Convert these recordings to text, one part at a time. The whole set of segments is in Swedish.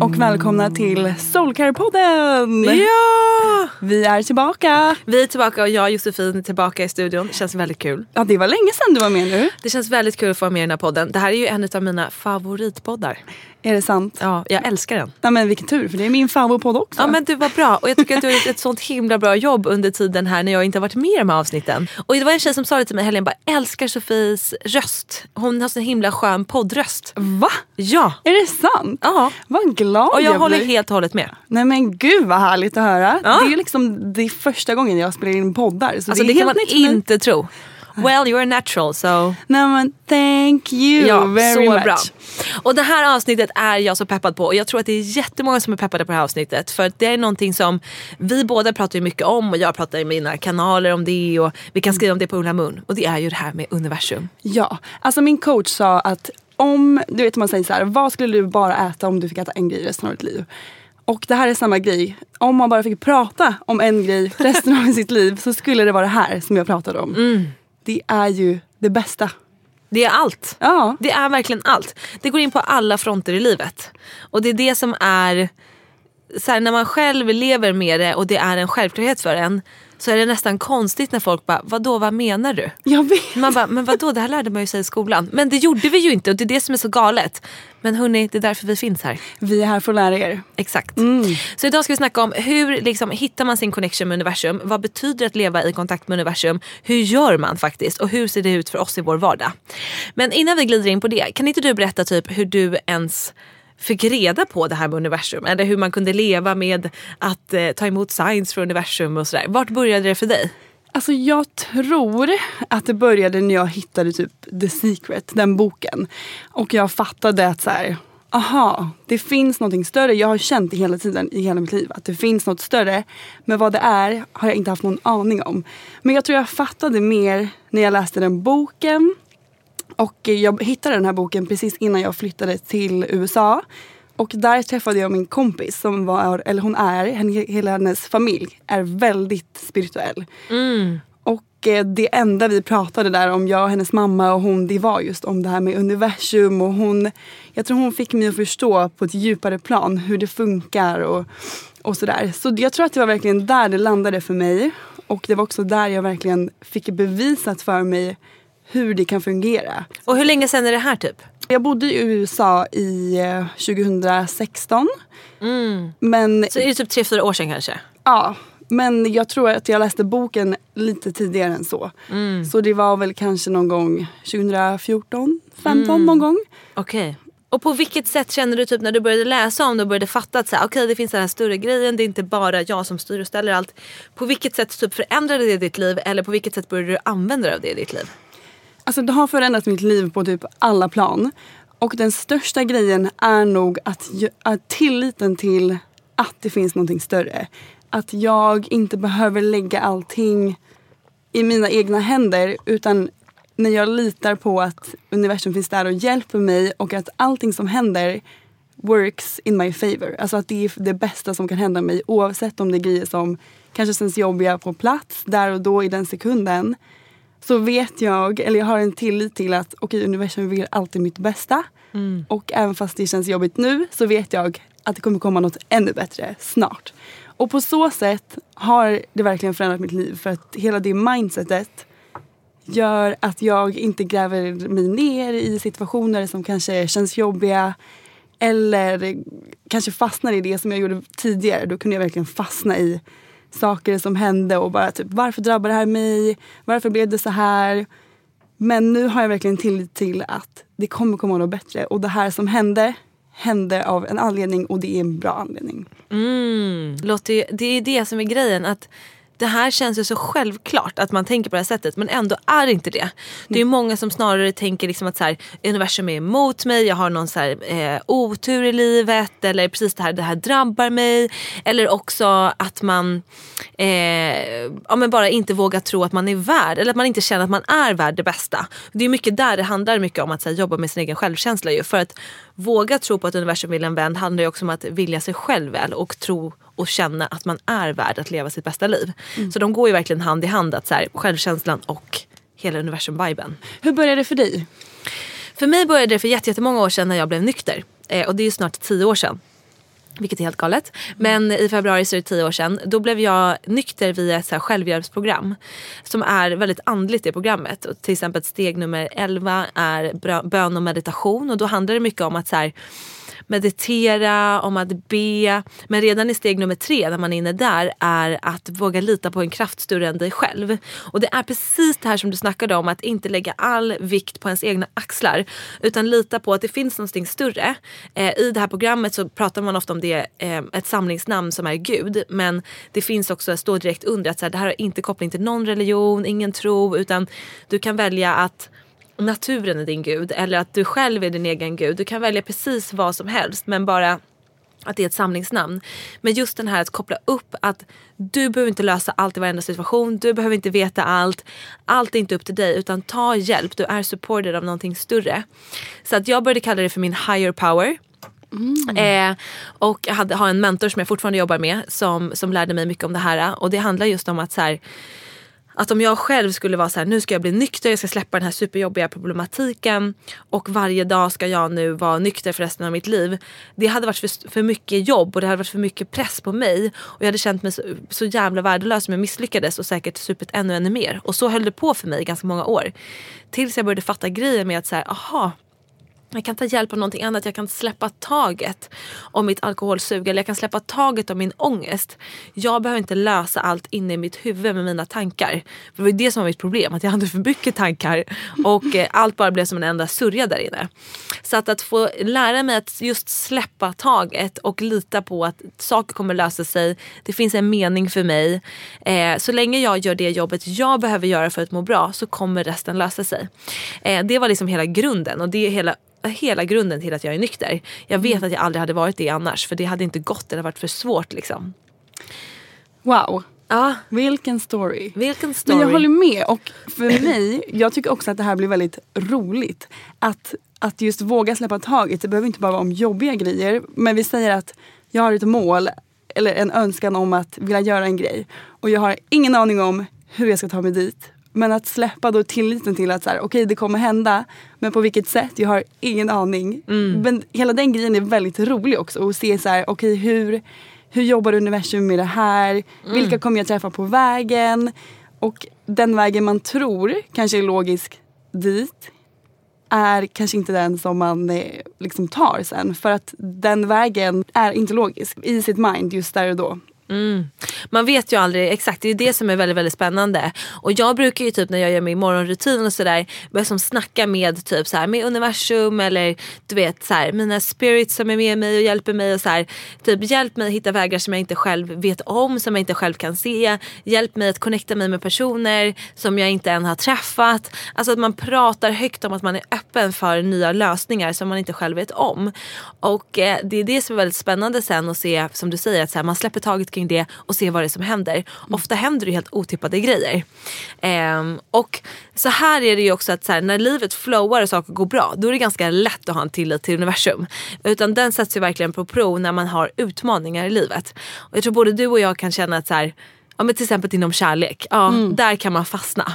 och välkomna till Soulcare-podden! Ja! Vi är tillbaka. Vi är tillbaka och jag och Josefin är tillbaka i studion. Det känns väldigt kul. Ja, det var länge sedan du var med nu. Det känns väldigt kul att få vara med i den här podden. Det här är ju en av mina favoritpoddar. Är det sant? Ja, jag älskar den. Ja, men vilken tur, för det är min favoritpodd också. Ja men du var bra och jag tycker att du har gjort ett sånt himla bra jobb under tiden här när jag inte har varit med i de här avsnitten. Och det var en tjej som sa det till mig helgen, bara älskar Sofies röst. Hon har så himla skön poddröst. Va? Ja. Är det sant? Ja. Vad glad Och jag håller blir. helt och hållet med. Nej men gud vad härligt att höra. Ja. Det är ju liksom det första gången jag spelar in poddar. Så Alltså det, det, är kan helt man nytt för mig. inte tro. Well you're a natural so Nej men thank you Ja, very så much. bra. Och det här avsnittet är jag så peppad på och jag tror att det är jättemånga som är peppade på det här avsnittet. För det är någonting som vi båda pratar mycket om och jag pratar i mina kanaler om det och vi kan skriva om det på Ulla Moon. Och det är ju det här med universum. Ja, alltså min coach sa att om, du vet man säger så här, vad skulle du bara äta om du fick äta en grej resten av ditt liv? Och det här är samma grej. Om man bara fick prata om en grej resten av sitt liv så skulle det vara det här som jag pratade om. Mm. Det är ju det bästa. Det är allt. Ja. Det är verkligen allt. Det går in på alla fronter i livet. Och det är det som är, så här, när man själv lever med det och det är en självklarhet för en så är det nästan konstigt när folk bara, vadå vad menar du? Jag vet. Man bara, men vadå det här lärde man ju sig i skolan. Men det gjorde vi ju inte och det är det som är så galet. Men hörni, det är därför vi finns här. Vi är här för att lära er. Exakt. Så idag ska vi snacka om hur liksom, hittar man sin connection med universum? Vad betyder det att leva i kontakt med universum? Hur gör man faktiskt? Och hur ser det ut för oss i vår vardag? Men innan vi glider in på det, kan inte du berätta typ hur du ens fick reda på det här med universum? Eller hur man kunde leva med att eh, ta emot signs från universum och sådär. Vart började det för dig? Alltså jag tror att det började när jag hittade typ The Secret, den boken. Och jag fattade att så här, aha, det finns någonting större. Jag har känt det hela tiden i hela mitt liv att det finns något större. Men vad det är har jag inte haft någon aning om. Men jag tror jag fattade mer när jag läste den boken. Och jag hittade den här boken precis innan jag flyttade till USA. Och där träffade jag min kompis som var, eller hon är, henne- hela hennes familj är väldigt spirituell. Och eh, det enda vi pratade där om, jag och hennes mamma och hon, det var just om det här med universum. Och hon, jag tror hon fick mig att förstå på ett djupare plan hur det funkar och, och sådär. Så jag tror att det var verkligen där det landade för mig. Och det var också där jag verkligen fick bevisat för mig hur det kan fungera. Och hur länge sedan är det här typ? Jag bodde i USA i eh, 2016. Men, Så är det typ tre fyra år sedan kanske? ja, men jag tror att jag läste boken lite tidigare än så. Så det var väl kanske någon gång 2014, 15 någon gång. Okej. Och på vilket sätt känner du typ när du började läsa om det och började fatta att så här, okej det finns den här större grejen, det är inte bara jag som styr och ställer allt. På vilket sätt typ förändrade det ditt liv eller på vilket sätt började du använda dig av det i ditt liv? Alltså det har förändrat mitt liv på typ alla plan. Och den största grejen är nog att, att tilliten till att det finns någonting större. Att jag inte behöver lägga allting i mina egna händer utan när jag litar på att universum finns där och hjälper mig och att allting som händer works in my favor. Alltså att det är det bästa som kan hända mig oavsett om det är grejer som kanske känns jobbiga på plats där och då i den sekunden. Så vet jag, eller jag har en tillit till att okej, universum vill alltid mitt bästa. Mm. Och även fast det känns jobbigt nu så vet jag att det kommer komma något ännu bättre snart. Och på så sätt har det verkligen förändrat mitt liv för att hela det mindsetet gör att jag inte gräver mig ner i situationer som kanske känns jobbiga eller kanske fastnar i det som jag gjorde tidigare. Då kunde jag verkligen fastna i saker som hände och bara typ varför drabbar det här mig? Varför blev det så här? Men nu har jag verkligen tillit till att det kommer komma något bättre och det här som hände hände av en anledning och det är en bra anledning. Mm. Låter ju, det är det som är grejen. att det här känns ju så självklart att man tänker på det här sättet men ändå är det inte det. Det är många som snarare tänker liksom att så här, universum är emot mig, jag har någon så här, eh, otur i livet eller precis det här, det här drabbar mig. Eller också att man eh, ja, men bara inte vågar tro att man är värd eller att man inte känner att man är värd det bästa. Det är mycket där det handlar mycket om att så här, jobba med sin egen självkänsla. Ju. För att våga tro på att universum vill en vän handlar ju också om att vilja sig själv väl och tro och känna att man är värd att leva sitt bästa liv. Så de går ju verkligen hand i hand, att så här, självkänslan och hela universum-viben. Hur började det för dig? För mig började det för jätte- jättemånga år sedan när jag blev nykter. Eh, och det är snart tio år sedan. Vilket är helt galet. Men i februari så är det tio år sedan. Då blev jag nykter via ett så här självhjälpsprogram. Som är väldigt andligt det programmet. Och till exempel steg nummer 11 är bön och meditation. Och då handlar det mycket om att så här, meditera, om att be. Men redan i steg nummer tre när man är inne där är att våga lita på en kraft större än dig själv. Och det är precis det här som du snackade om att inte lägga all vikt på ens egna axlar. Utan lita på att det finns någonting större. Eh, I det här programmet så pratar man ofta om det, eh, ett samlingsnamn som är Gud. Men det finns också, står direkt under att så här, det här har inte koppling till någon religion, ingen tro. Utan du kan välja att naturen är din gud eller att du själv är din egen gud. Du kan välja precis vad som helst men bara att det är ett samlingsnamn. Men just den här att koppla upp att du behöver inte lösa allt i varenda situation. Du behöver inte veta allt. Allt är inte upp till dig utan ta hjälp. Du är supported av någonting större. Så att jag började kalla det för min higher power. Eh, och jag hade, har en mentor som jag fortfarande jobbar med som, som lärde mig mycket om det här. Och det handlar just om att så här, att om jag själv skulle vara så här, nu ska jag bli nykter, jag ska släppa den här superjobbiga problematiken och varje dag ska jag nu vara nykter för resten av mitt liv. Det hade varit för, för mycket jobb och det hade varit för mycket press på mig och jag hade känt mig så, så jävla värdelös om jag misslyckades och säkert supit ännu, ännu mer. Och så höll det på för mig i ganska många år. Tills jag började fatta grejen med att så här, aha, jag kan ta hjälp av någonting annat. Jag kan släppa taget om mitt alkoholsug eller jag kan släppa taget om min ångest. Jag behöver inte lösa allt inne i mitt huvud med mina tankar. För det var ju det som var mitt problem, att jag hade för mycket tankar och eh, allt bara blev som en enda sörja där inne. Så att, att få lära mig att just släppa taget och lita på att saker kommer lösa sig. Det finns en mening för mig. Eh, så länge jag gör det jobbet jag behöver göra för att må bra så kommer resten lösa sig. Eh, det var liksom hela grunden och det är hela hela grunden till att jag är nykter. Jag vet att jag aldrig hade varit det annars för det hade inte gått, det hade varit för svårt liksom. Wow, Ja, vilken story. vilken story. Men jag håller med och för mig, jag tycker också att det här blir väldigt roligt. Att, att just våga släppa taget, det behöver inte bara vara om jobbiga grejer. Men vi säger att jag har ett mål eller en önskan om att vilja göra en grej. Och jag har ingen aning om hur jag ska ta mig dit. Men att släppa då tilliten till att så här, okej okay, det kommer hända men på vilket sätt, jag har ingen aning. Men hela den grejen är väldigt rolig också att se så här, okej okay, hur, hur jobbar universum med det här? Vilka kommer jag träffa på vägen? Och den vägen man tror kanske är logisk dit är kanske inte den som man eh, liksom tar sen. För att den vägen är inte logisk i sitt mind just där och då. Mm. Man vet ju aldrig exakt, det är det som är väldigt väldigt spännande. Och jag brukar ju typ när jag gör min morgonrutin och sådär börja som snacka med typ så här, med universum eller du vet så här, mina spirits som är med mig och hjälper mig och så här, typ hjälp mig att hitta vägar som jag inte själv vet om, som jag inte själv kan se. Hjälp mig att connecta mig med personer som jag inte än har träffat. Alltså att man pratar högt om att man är öppen för nya lösningar som man inte själv vet om. Och eh, det är det som är väldigt spännande sen att se som du säger att så här, man släpper taget kring kring det och se vad det är som händer. Mm. Ofta händer det helt otippade grejer. Um, och så här är det ju också att så här, när livet flowar och saker går bra då är det ganska lätt att ha en tillit till universum. Utan den sätts ju verkligen på prov när man har utmaningar i livet. Och jag tror både du och jag kan känna att så här, ja, men till exempel inom kärlek, ja, mm. där kan man fastna.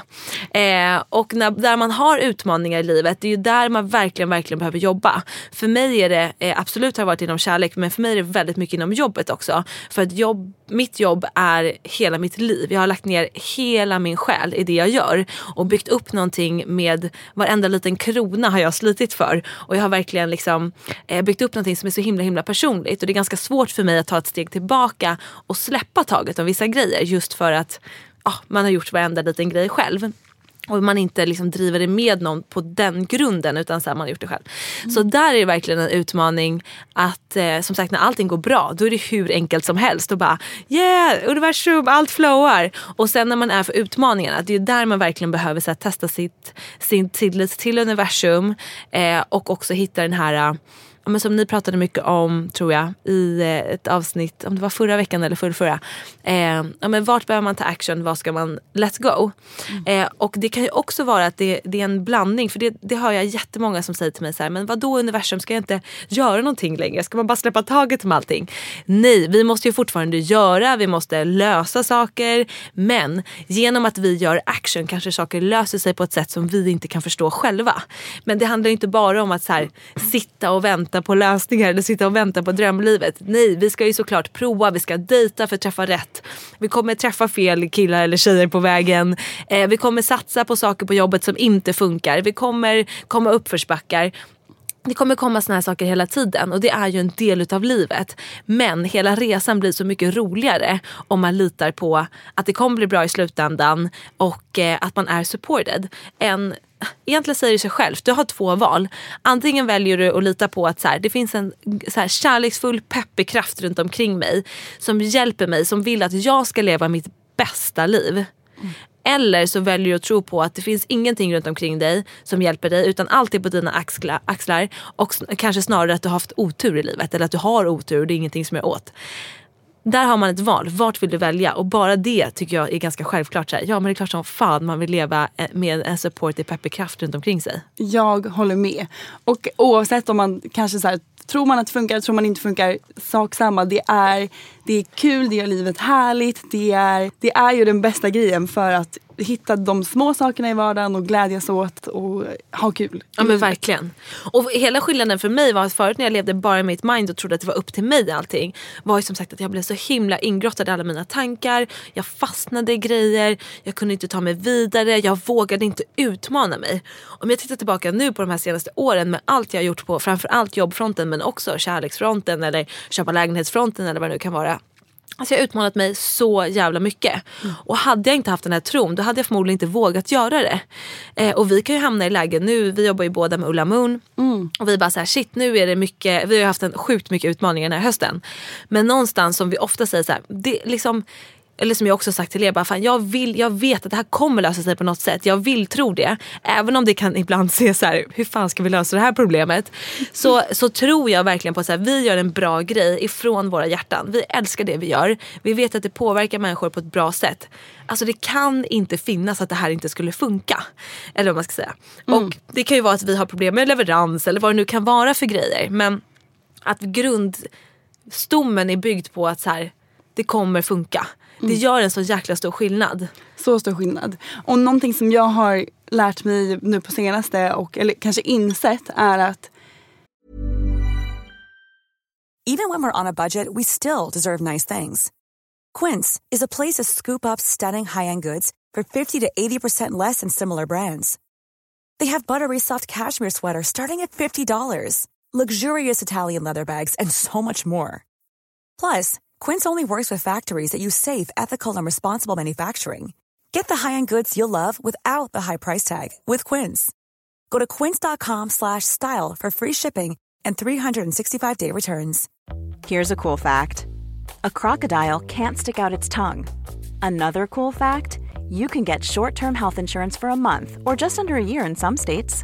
Eh, och när, där man har utmaningar i livet, det är ju där man verkligen, verkligen behöver jobba. För mig är det, eh, absolut har det varit inom kärlek, men för mig är det väldigt mycket inom jobbet också. För att jobb, mitt jobb är hela mitt liv. Jag har lagt ner hela min själ i det jag gör och byggt upp någonting med varenda liten krona har jag slitit för. Och jag har verkligen liksom, eh, byggt upp någonting som är så himla himla personligt. Och det är ganska svårt för mig att ta ett steg tillbaka och släppa taget om vissa grejer just för att ah, man har gjort varenda liten grej själv. Och man inte liksom driver det med någon på den grunden utan så här, man har gjort det själv. Mm. Så där är det verkligen en utmaning att eh, som sagt när allting går bra då är det hur enkelt som helst och bara yeah universum allt flowar. Och sen när man är för utmaningarna det är där man verkligen behöver så här, testa sitt, sin tillit till universum eh, och också hitta den här men som ni pratade mycket om, tror jag, i eh, ett avsnitt, om det var förra veckan eller förra, förra. Eh, ja, men vart behöver man ta action, vad ska man let go? Mm. Eh, och det kan ju också vara att det, det är en blandning, för det, det hör jag jättemånga som säger till mig så här, men vad då universum, ska jag inte göra någonting längre? Ska man bara släppa taget om allting? Nej, vi måste ju fortfarande göra, vi måste lösa saker, men genom att vi gör action kanske saker löser sig på ett sätt som vi inte kan förstå själva. Men det handlar inte bara om att så här, sitta och vänta vänta på lösningar eller sitta och vänta på drömlivet. Nej, vi ska ju såklart prova, vi ska dejta för att träffa rätt. Vi kommer träffa fel killar eller tjejer på vägen. Eh, vi kommer satsa på saker på jobbet som inte funkar. Vi kommer komma uppförsbackar. Det kommer komma såna här saker hela tiden och det är ju en del utav livet. Men hela resan blir så mycket roligare om man litar på att det kommer bli bra i slutändan och eh, att man är supported. Än egentligen säger det sig självt. Du har två val. Antingen väljer du att lita på att så här, det finns en så här, kärleksfull peppig kraft runt omkring mig som hjälper mig, som vill att jag ska leva mitt bästa liv. Mm. Eller så väljer du att tro på att det finns ingenting runt omkring dig som hjälper dig utan allt är på dina axlar och kanske snarare att du har haft otur i livet eller att du har otur och det är ingenting som är åt där har man ett val. Vart vill du välja? Och bara det tycker jag är ganska självklart. Så här, ja men det är klart som fan man vill leva eh, med en supportive peppig kraft runt omkring sig. Jag håller med. Och oavsett om man kanske så här, tror man att det funkar, tror man inte funkar, sak samma. Det är, det är kul, det gör livet härligt. Det är, det är ju den bästa grejen för att hitta de små sakerna i vardagen och glädjas åt och ha kul. Ja men verkligen. Och hela skillnaden för mig var att förut när jag levde bara i mitt mind och trodde att det var upp till mig allting. Var ju som sagt att jag blev så himla ingrottad i alla mina tankar. Jag fastnade i grejer. Jag kunde inte ta mig vidare. Jag vågade inte utmana mig. Om jag tittar tillbaka nu på de här senaste åren med allt jag har gjort på framförallt jobbfronten men också kärleksfronten eller köpa lägenhetsfronten eller vad det nu kan vara Alltså jag har utmanat mig så jävla mycket. Mm. Och hade jag inte haft den här tron då hade jag förmodligen inte vågat göra det. Eh, och vi kan ju hamna i lägen nu, vi jobbar ju båda med Ulla Moon. Mm. Och vi bara såhär shit nu är det mycket, vi har haft en sjukt mycket utmaningar den här hösten. Men någonstans som vi ofta säger såhär, det liksom eller som jag också sagt till er, bara, fan, jag, vill, jag vet att det här kommer lösa sig på något sätt. Jag vill tro det. Även om det kan ibland se så här, hur fan ska vi lösa det här problemet? Så, så tror jag verkligen på att vi gör en bra grej ifrån våra hjärtan. Vi älskar det vi gör. Vi vet att det påverkar människor på ett bra sätt. Alltså det kan inte finnas att det här inte skulle funka. Eller vad man ska säga. Mm. Och det kan ju vara att vi har problem med leverans eller vad det nu kan vara för grejer. Men att grundstommen är byggd på att så här, det kommer funka. Det mm. gör en så jäkla stor skillnad. Så stor skillnad. Och någonting som jag har lärt mig nu på senaste och eller kanske insett är att Even when we're on a budget we still deserve nice things. Quince is a place to scoop up stunning high-end goods for 50 to 80% less than similar brands. They have buttery soft cashmere sweaters starting at $50, luxurious Italian leather bags and so much more. Plus, Quince only works with factories that use safe, ethical, and responsible manufacturing. Get the high-end goods you'll love without the high price tag with Quince. Go to quince.com/style for free shipping and 365-day returns. Here's a cool fact: a crocodile can't stick out its tongue. Another cool fact: you can get short-term health insurance for a month or just under a year in some states.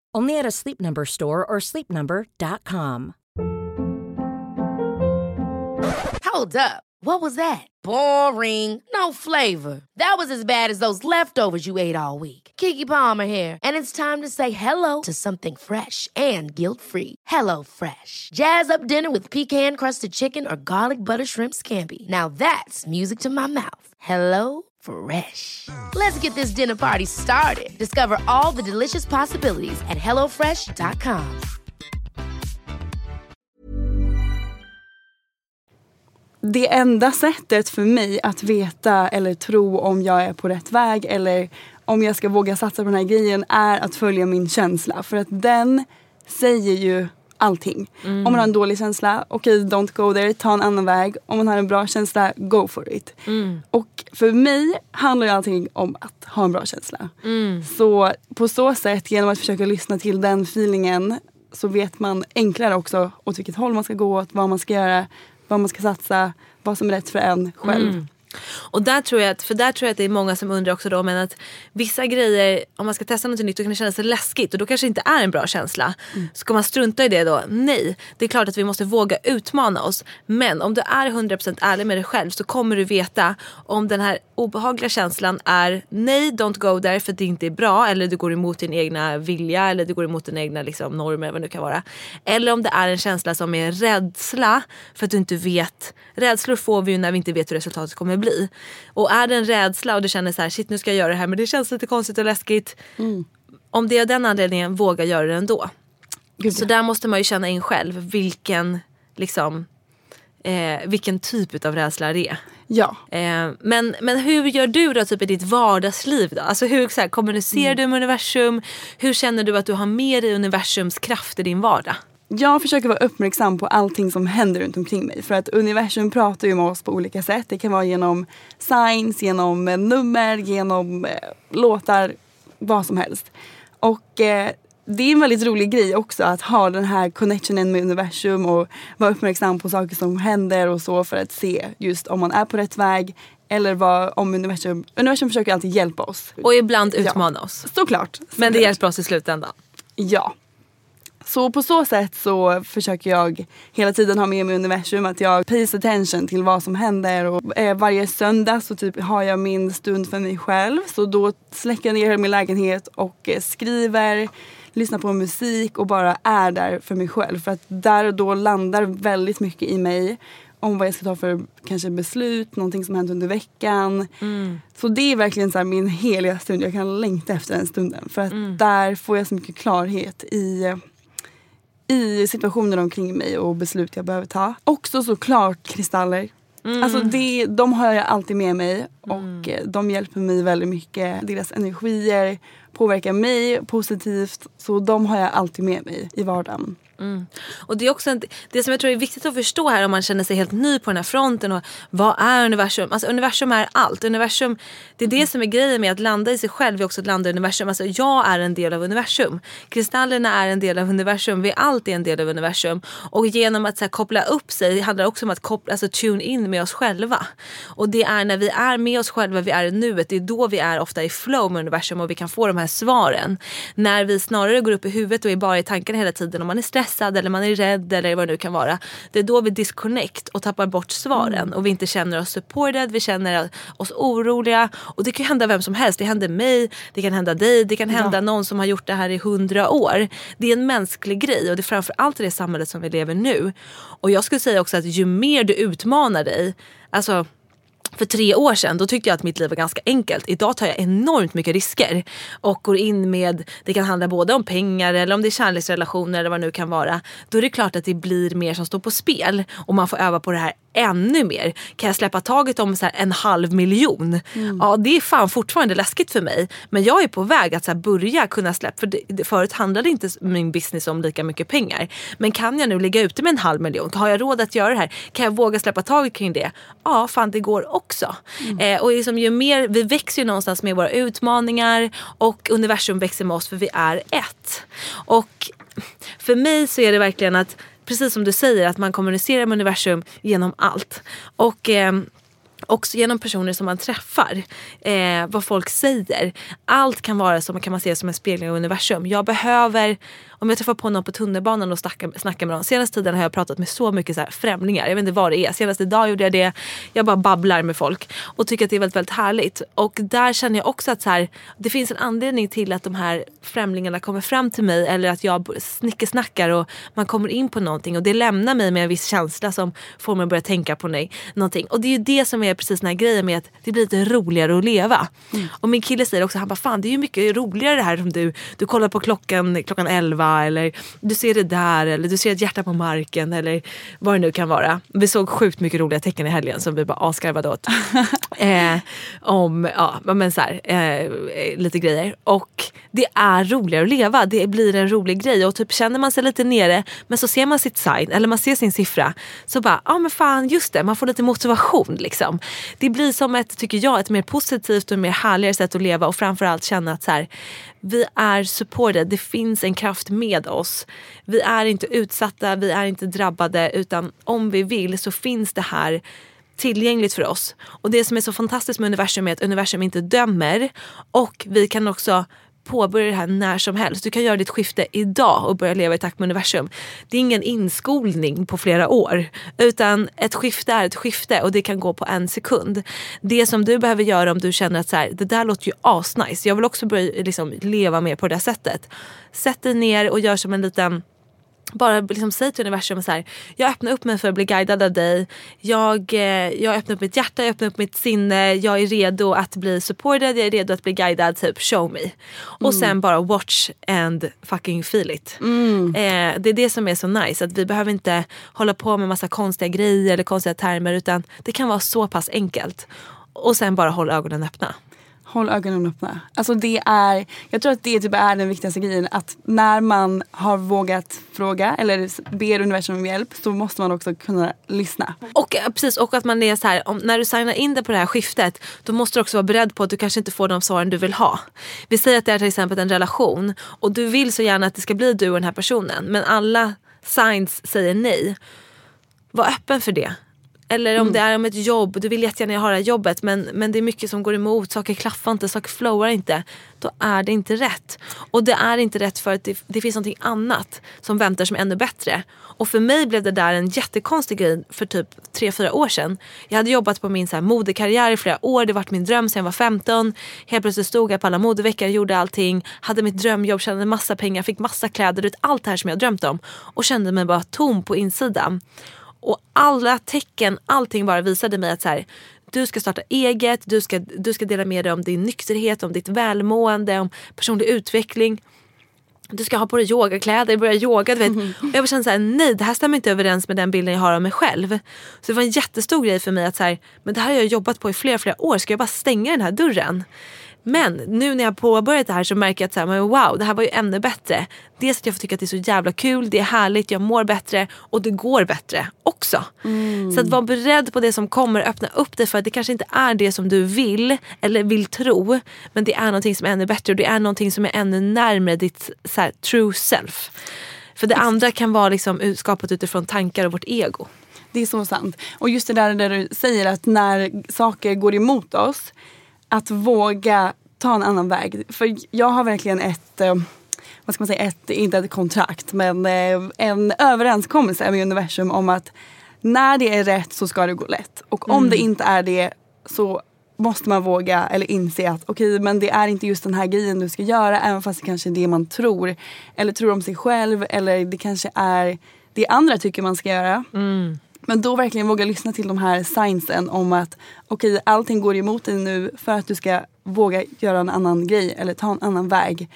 Only at a Sleep Number store or sleepnumber.com. Hold up. What was that? Boring. No flavor. That was as bad as those leftovers you ate all week. Kiki Palmer here, and it's time to say hello to something fresh and guilt-free. Hello Fresh. Jazz up dinner with pecan-crusted chicken or garlic butter shrimp scampi. Now that's music to my mouth. Hello Fresh. Let's get this dinner party started. Discover all the delicious possibilities at hellofresh.com. Det enda sättet för mig att veta eller tro om jag är på rätt väg eller om jag ska våga satsa på den här grejen är att följa min känsla. För att den säger ju allting. Om man har en dålig känsla, okej okay, don't go there, ta en annan väg. Om man har en bra känsla, go for it. Och för mig handlar ju allting om att ha en bra känsla. Så på så sätt, genom att försöka lyssna till den feelingen så vet man enklare också åt vilket håll man ska gå, åt vad man ska göra, vad man ska satsa, vad som är rätt för en själv. Och där tror jag att, för där tror jag att det är många som undrar också då men att vissa grejer, om man ska testa något nytt då kan det kännas läskigt och då kanske det inte är en bra känsla. Ska man strunta i det då? Nej. Det är klart att vi måste våga utmana oss. Men om du är 100% ärlig med dig själv så kommer du veta om den här obehagliga känslan är nej, don't go there för att det inte är bra eller du går emot din egna vilja eller du går emot dina egna liksom, normer eller vad det kan vara. Eller om det är en känsla som är rädsla för att du inte vet. Rädslor får vi ju när vi inte vet hur resultatet kommer bli. Och är det en rädsla och du känner så här, shit nu ska jag göra det här men det känns lite konstigt och läskigt. Om det är den anledningen, våga göra det ändå. Gud, Så där måste man ju känna in själv vilken, liksom, eh, vilken typ av rädsla det är. Ja. Eh, men, men hur gör du då typ i ditt vardagsliv? Då? Alltså hur så här, kommunicerar du med universum? Hur känner du att du har med dig universums kraft i din vardag? Jag försöker vara uppmärksam på allting som händer runt omkring mig. För att universum pratar ju med oss på olika sätt. Det kan vara genom signs, genom eh, nummer, genom eh, låtar, vad som helst. Och eh, det är en väldigt rolig grej också att ha den här connectionen med universum och vara uppmärksam på saker som händer och så för att se just om man är på rätt väg eller vad, om universum, universum försöker alltid hjälpa oss. Och ibland utmana oss. Såklart. Men det såklart. hjälper oss i slutändan. Ja. Så på så sätt så försöker jag hela tiden ha med mig universum. Att jag pays attention till vad som händer. Och eh, varje söndag så typ har jag min stund för mig själv. Så då släcker jag ner min lägenhet och eh, skriver, lyssnar på musik och bara är där för mig själv. För att där och då landar väldigt mycket i mig om vad jag ska ta för kanske beslut, någonting som hänt under veckan. Så det är verkligen så min heliga stund. Jag kan längta efter den stunden. För att där får jag så mycket klarhet i i situationer omkring mig och beslut jag behöver ta. Också såklart kristaller. Alltså det, de har jag alltid med mig och eh, de hjälper mig väldigt mycket. Deras energier påverkar mig positivt. Så de har jag alltid med mig i vardagen. Mm. Och det är också en, det som jag tror är viktigt att förstå här om man känner sig helt ny på den här fronten. Och vad är universum? Alltså universum är allt. Universum, det är det som är grejen med att landa i sig själv är också att landa i universum. Alltså jag är en del av universum. Kristallerna är en del av universum. Vi allt är en del av universum. Och genom att så här, koppla upp sig det handlar också om att koppla, alltså, tune in med oss själva. Och det är när vi är med oss själva, vi är i nuet. Det är då vi är ofta i flow med universum och vi kan få de här svaren. När vi snarare går upp i huvudet och är bara i tankarna hela tiden. och man är stressad stressad eller man är rädd eller vad det nu kan vara. Det är då vi disconnect och tappar bort svaren mm. och vi inte känner oss supported, vi känner oss oroliga. Och det kan hända vem som helst. Det händer mig, det kan hända dig, det kan hända ja. någon som har gjort det här i hundra år. Det är en mänsklig grej och det är framförallt i det samhället som vi lever nu. Och jag skulle säga också att ju mer du utmanar dig, alltså för tre år sedan då tyckte jag att mitt liv var ganska enkelt. Idag tar jag enormt mycket risker och går in med, det kan handla både om pengar eller om det är kärleksrelationer eller vad det nu kan vara. Då är det klart att det blir mer som står på spel och man får öva på det här ännu mer. Kan jag släppa taget om så en halv miljon? Mm. Ja det är fan fortfarande läskigt för mig. Men jag är på väg att så börja kunna släppa. För det, förut handlade inte min business om lika mycket pengar. Men kan jag nu ligga ute med en halv miljon? Har jag råd att göra det här? Kan jag våga släppa taget kring det? Ja fan det går också. Mm. Eh, och liksom, ju mer, vi växer ju någonstans med våra utmaningar och universum växer med oss för vi är ett. Och för mig så är det verkligen att precis som du säger att man kommunicerar med universum genom allt. Och eh, också genom personer som man träffar. Eh, vad folk säger. Allt kan vara som kan man se som en spegling av universum. Jag behöver om jag träffar på någon på tunnelbanan och snackar, snackar med någon. Senaste tiden har jag pratat med så mycket så här främlingar. Jag vet inte vad det är. Senast idag gjorde jag det. Jag bara babblar med folk och tycker att det är väldigt, väldigt härligt. Och där känner jag också att så här, det finns en anledning till att de här främlingarna kommer fram till mig eller att jag snickesnackar och man kommer in på någonting och det lämnar mig med en viss känsla som får mig att börja tänka på nej, någonting. Och det är ju det som är precis den här grejen med att det blir lite roligare att leva. Mm. Och min kille säger också, han bara fan det är ju mycket roligare det här som du, du kollar på klockan klockan 11 eller du ser det där eller du ser ett hjärta på marken eller vad det nu kan vara. Vi såg sjukt mycket roliga tecken i helgen som vi bara asgarvade åt. eh, om ja, men så här, eh, lite grejer. Och det är roligare att leva. Det blir en rolig grej och typ känner man sig lite nere men så ser man sitt sign eller man ser sin siffra så bara, ja men fan just det, man får lite motivation liksom. Det blir som ett, tycker jag, ett mer positivt och mer härligare sätt att leva och framförallt känna att så här, vi är supported, det finns en kraft med oss. Vi är inte utsatta, vi är inte drabbade utan om vi vill så finns det här tillgängligt för oss. Och det som är så fantastiskt med universum är att universum inte dömer och vi kan också påbörja det här när som helst. Du kan göra ditt skifte idag och börja leva i takt med universum. Det är ingen inskolning på flera år utan ett skifte är ett skifte och det kan gå på en sekund. Det som du behöver göra om du känner att så här, det där låter ju asnice. Jag vill också börja liksom, leva mer på det sättet. Sätt dig ner och gör som en liten bara liksom säg till universum så här, jag öppnar upp mig för att bli guidad av dig. Jag, eh, jag öppnar upp mitt hjärta, jag öppnar upp mitt sinne. Jag är redo att bli supported, jag är redo att bli guidad. Typ show me. Mm. Och sen bara watch and fucking feel it. Mm. Eh, det är det som är så nice. Att vi behöver inte hålla på med massa konstiga grejer eller konstiga termer. Utan det kan vara så pass enkelt. Och sen bara håll ögonen öppna. Håll ögonen öppna. Alltså det är, jag tror att det typ är den viktigaste grejen. Att när man har vågat fråga eller ber universum om hjälp så måste man också kunna lyssna. Och eh, precis, och att man är så här, om, när du signar in dig på det här skiftet då måste du också vara beredd på att du kanske inte får de svaren du vill ha. Vi säger att det är till exempel en relation och du vill så gärna att det ska bli du och den här personen men alla signs säger nej. Var öppen för det. Eller om mm. det är om ett jobb, du vill jättegärna ha det här jobbet men, men det är mycket som går emot, saker klaffar inte, saker flowar inte. Då är det inte rätt. Och det är inte rätt för att det, det finns någonting annat som väntar som är ännu bättre. Och för mig blev det där en jättekonstig grej för typ 3-4 år sedan. Jag hade jobbat på min så här modekarriär i flera år, det var min dröm sedan jag var 15. Helt plötsligt stod jag på alla modeveckor, gjorde allting, hade mitt drömjobb, tjänade massa pengar, fick massa kläder, allt det här som jag drömt om. Och kände mig bara tom på insidan. Och alla tecken, allting bara visade mig att så här, du ska starta eget, du ska, du ska dela med dig om din nykterhet, om ditt välmående, om personlig utveckling. Du ska ha på dig yogakläder, börja yoga. Du vet. Mm. Och jag kände såhär, nej det här stämmer inte överens med den bilden jag har av mig själv. Så det var en jättestor grej för mig att så här, men det här har jag jobbat på i flera, flera år. Ska jag bara stänga den här dörren? Men nu när jag påbörjat det här så märker jag att så här, men wow, det här var ju ännu bättre. Dels att jag får tycka att det är så jävla kul, det är härligt, jag mår bättre och det går bättre också. Mm. Så att vara beredd på det som kommer, öppna upp dig för att det kanske inte är det som du vill eller vill tro. Men det är någonting som är ännu bättre och det är någonting som är ännu närmare ditt så här, true self. För det andra kan vara liksom skapat utifrån tankar och vårt ego. Det är så sant. Och just det där, där du säger att när saker går emot oss, att våga ta en annan väg. För jag har verkligen ett, eh, vad ska man säga, ett, inte ett kontrakt, men eh, en överenskommelse med universum om att när det är rätt så ska det gå lätt. Och om det inte är det så måste man våga eller inse att okej men det är inte just den här grejen du ska göra även fast det kanske är det man tror. Eller tror om sig själv eller det kanske är det andra tycker man ska göra. Men då verkligen våga lyssna till de här signsen om att okej allting går emot dig nu för att du ska våga göra en annan grej eller ta en annan väg.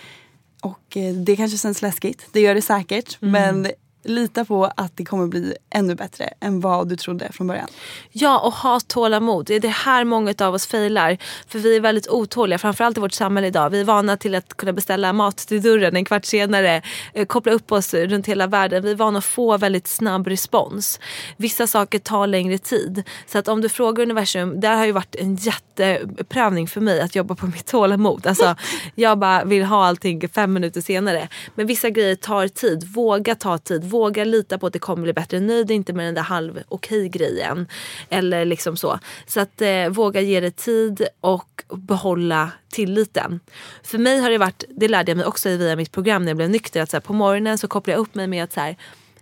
Och eh, det kanske känns läskigt, det gör det säkert men lita på att det kommer bli ännu bättre än vad du trodde från början. Ja, och ha tålamod. Det är det här många av oss failar. För vi är väldigt otåliga, framförallt i vårt samhälle idag. Vi är vana till att kunna beställa mat till dörren en kvart senare, eh, koppla upp oss runt hela världen. Vi är vana att få väldigt snabb respons. Vissa saker tar längre tid. Så att om du frågar universum, det här har ju varit en jätteprövning för mig att jobba på mitt tålamod. Alltså, jag bara vill ha allting fem minuter senare. Men vissa grejer tar tid. Våga ta tid. Våga lita på att det kommer bli bättre. Nöj dig inte med den där halv okej grejen. Eller liksom så. Så att eh, våga ge det tid och behålla tilliten. För mig har det varit, det lärde jag mig också via mitt program när jag blev nykter. Att så här, på morgonen så kopplar jag upp mig med att så här,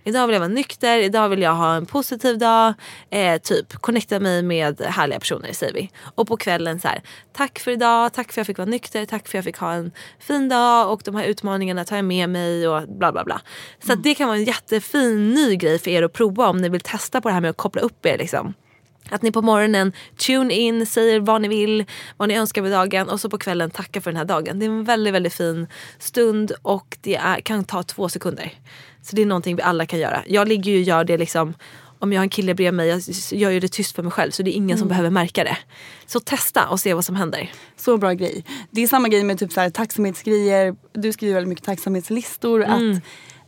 Idag vill jag vara nykter, idag vill jag ha en positiv dag. Eh, typ connecta mig med härliga personer säger vi. Och på kvällen så här, tack för idag, tack för att jag fick vara nykter, tack för att jag fick ha en fin dag och de här utmaningarna tar jag med mig och bla bla bla. Så att det kan vara en jättefin ny grej för er att prova om ni vill testa på det här med att koppla upp er liksom. Att ni på morgonen tune in, säger vad ni vill, vad ni önskar med dagen och så på kvällen tackar för den här dagen. Det är en väldigt, väldigt fin stund och det är, kan ta två sekunder. Så det är någonting vi alla kan göra. Jag ligger ju och gör det liksom om jag har en kille bredvid mig, jag gör ju det tyst för mig själv så det är ingen som behöver märka det. Så testa och se vad som händer. Så bra grej. Det är samma grej med typ så här, tacksamhetsgrejer. Du skriver väldigt mycket tacksamhetslistor. Att,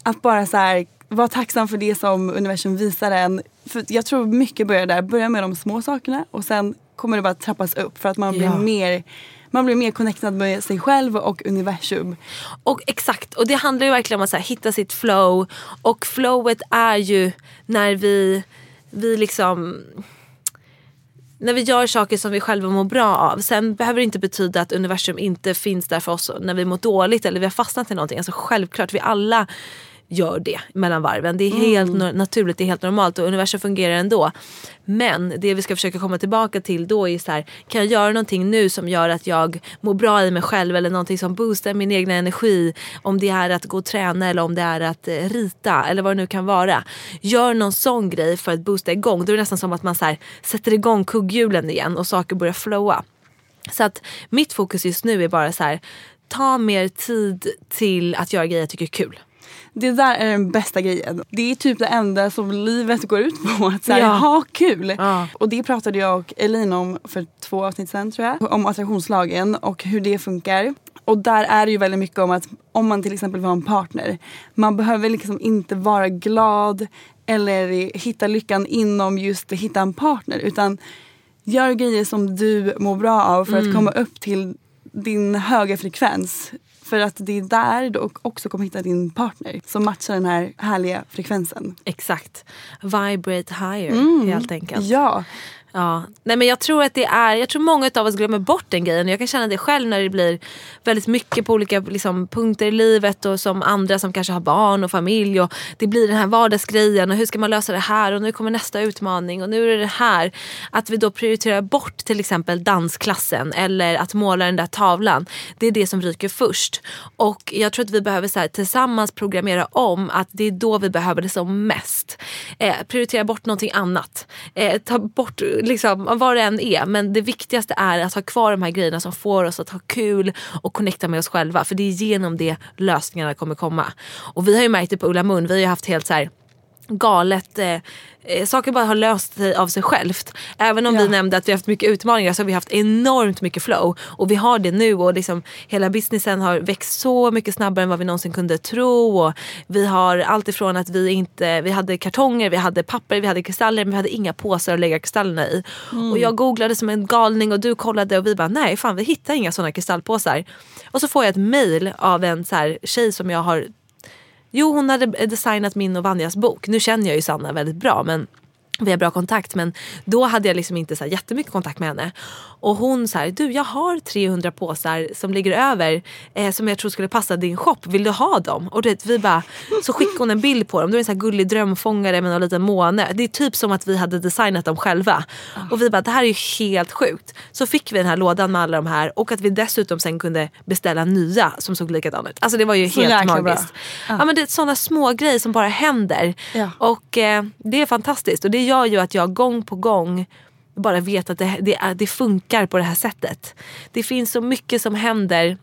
att bara så här, vara tacksam för det som universum visar en. För jag tror mycket börjar där. Börja med de små sakerna och sen kommer det bara trappas upp för att man blir Ja. mer man blir mer connectad med sig själv och universum. Och exakt, och det handlar ju verkligen om att så här, hitta sitt flow. Och flowet är ju när vi, vi liksom när vi gör saker som vi själva mår bra av. Sen behöver det inte betyda att universum inte finns där för oss när vi mår dåligt eller vi har fastnat i någonting. Alltså självklart, vi alla gör det mellan varven. Det är helt no- naturligt, det är helt normalt och universum fungerar ändå. Men det vi ska försöka komma tillbaka till då är så här, kan jag göra någonting nu som gör att jag mår bra i mig själv eller någonting som boostar min egna energi. Om det är att gå och träna eller om det är att eh, rita eller vad det nu kan vara. Gör någon sån grej för att boosta igång. Då är det nästan som att man så här, sätter igång kugghjulen igen och saker börjar flowa. Så att mitt fokus just nu är bara så här, ta mer tid till att göra grejer jag tycker är kul. Det där är den bästa grejen. Det är typ det enda som livet går ut på. Att så här, Ja. ha kul. Ja. Och det pratade jag och Elin om för två avsnitt sen tror jag. Om attraktionslagen och hur det funkar. Och där är det ju väldigt mycket om att om man till exempel vill ha en partner. Man behöver liksom inte vara glad eller hitta lyckan inom just att hitta en partner. Utan gör grejer som du mår bra av för att komma upp till din höga frekvens. För att det är där du också kommer hitta din partner som matchar den här härliga frekvensen. Exakt. Vibrate higher helt enkelt. Ja, Ja. Nej, men jag tror att det är, jag tror många av oss glömmer bort den grejen. Jag kan känna det själv när det blir väldigt mycket på olika liksom, punkter i livet och som andra som kanske har barn och familj och det blir den här vardagsgrejen och hur ska man lösa det här och nu kommer nästa utmaning och nu är det det här. Att vi då prioriterar bort till exempel dansklassen eller att måla den där tavlan. Det är det som ryker först. Och jag tror att vi behöver så här, tillsammans programmera om att det är då vi behöver det som mest. Eh, prioritera bort någonting annat. Eh, ta bort liksom, vad det än är. Men det viktigaste är att ha kvar de här grejerna som får oss att ha kul och connecta med oss själva. För det är genom det lösningarna kommer komma. Och vi har ju märkt det på Ulla Mun. Vi har ju haft helt så här galet. Eh, eh, saker bara har löst sig av sig självt. Även om Ja. vi nämnde att vi har haft mycket utmaningar så har vi haft enormt mycket flow. Och vi har det nu och liksom hela businessen har växt så mycket snabbare än vad vi någonsin kunde tro. Och vi har allt ifrån att vi inte, vi hade kartonger, vi hade papper, vi hade kristaller men vi hade inga påsar att lägga kristallerna i. Och jag googlade som en galning och du kollade och vi bara nej fan vi hittar inga sådana kristallpåsar. Och så får jag ett mail av en så här tjej som jag har Jo hon hade designat min och Vanjas bok. Nu känner jag ju Sanna väldigt bra men vi har bra kontakt men då hade jag liksom inte så här jättemycket kontakt med henne. Och hon sa du jag har 300 påsar som ligger över eh, som jag tror skulle passa din shop. Vill du ha dem? Och det, vi bara, så skickade hon en bild på dem. Det är en så här gullig drömfångare med någon liten måne. Det är typ som att vi hade designat dem själva. Och vi bara det här är ju helt sjukt. Så fick vi den här lådan med alla de här och att vi dessutom sen kunde beställa nya som såg likadana ut. Alltså det var ju Så helt magiskt. Ja. men det är sådana små grejer som bara händer. Ja. Och eh, det är fantastiskt och det gör ju att jag gång på gång bara vet att det, det, det funkar på det här sättet. Det finns så mycket som händer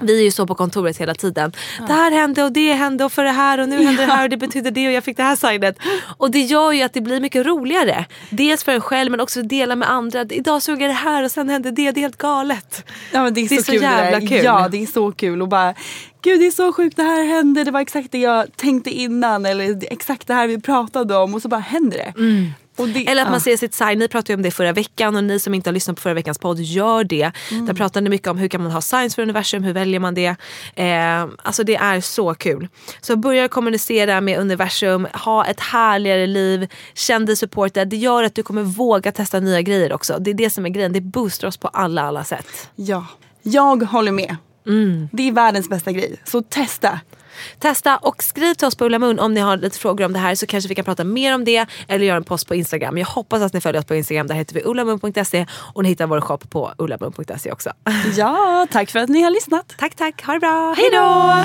vi är ju så på kontoret hela tiden. Det här hände och det hände och för det här och nu hände det här och det betyder det och jag fick det här signet. Och det gör ju att det blir mycket roligare. Dels för en själv men också att dela med andra. Idag såg jag det här och sen hände det. Det är helt galet. Ja, det är, Det är så, så kul jävla kul. Ja det är så kul och bara Gud det är så sjukt det här hände, det var exakt det jag tänkte innan eller exakt det här vi pratade om och så bara händer det. Och det Eller att man ser sitt sign. Ni pratade ju om det förra veckan och ni som inte har lyssnat på förra veckans podd, gör det. Där pratade ni mycket om hur kan man ha signs för universum, hur väljer man det. Eh, alltså det är så kul. Så börja kommunicera med universum, ha ett härligare liv, känn dig supported. Det gör att du kommer våga testa nya grejer också. Det är det som är grejen, det boostar oss på alla alla sätt. Ja, jag håller med. Det är världens bästa grej. Så testa. Testa och skriv till oss på Ulla Mun om ni har lite frågor om det här så kanske vi kan prata mer om det eller göra en post på Instagram. Jag hoppas att ni följer oss på Instagram, där heter vi ullamun.se och ni hittar vår shop på ullamun.se också. Ja, tack för att ni har lyssnat. tack tack, ha det bra, hej då!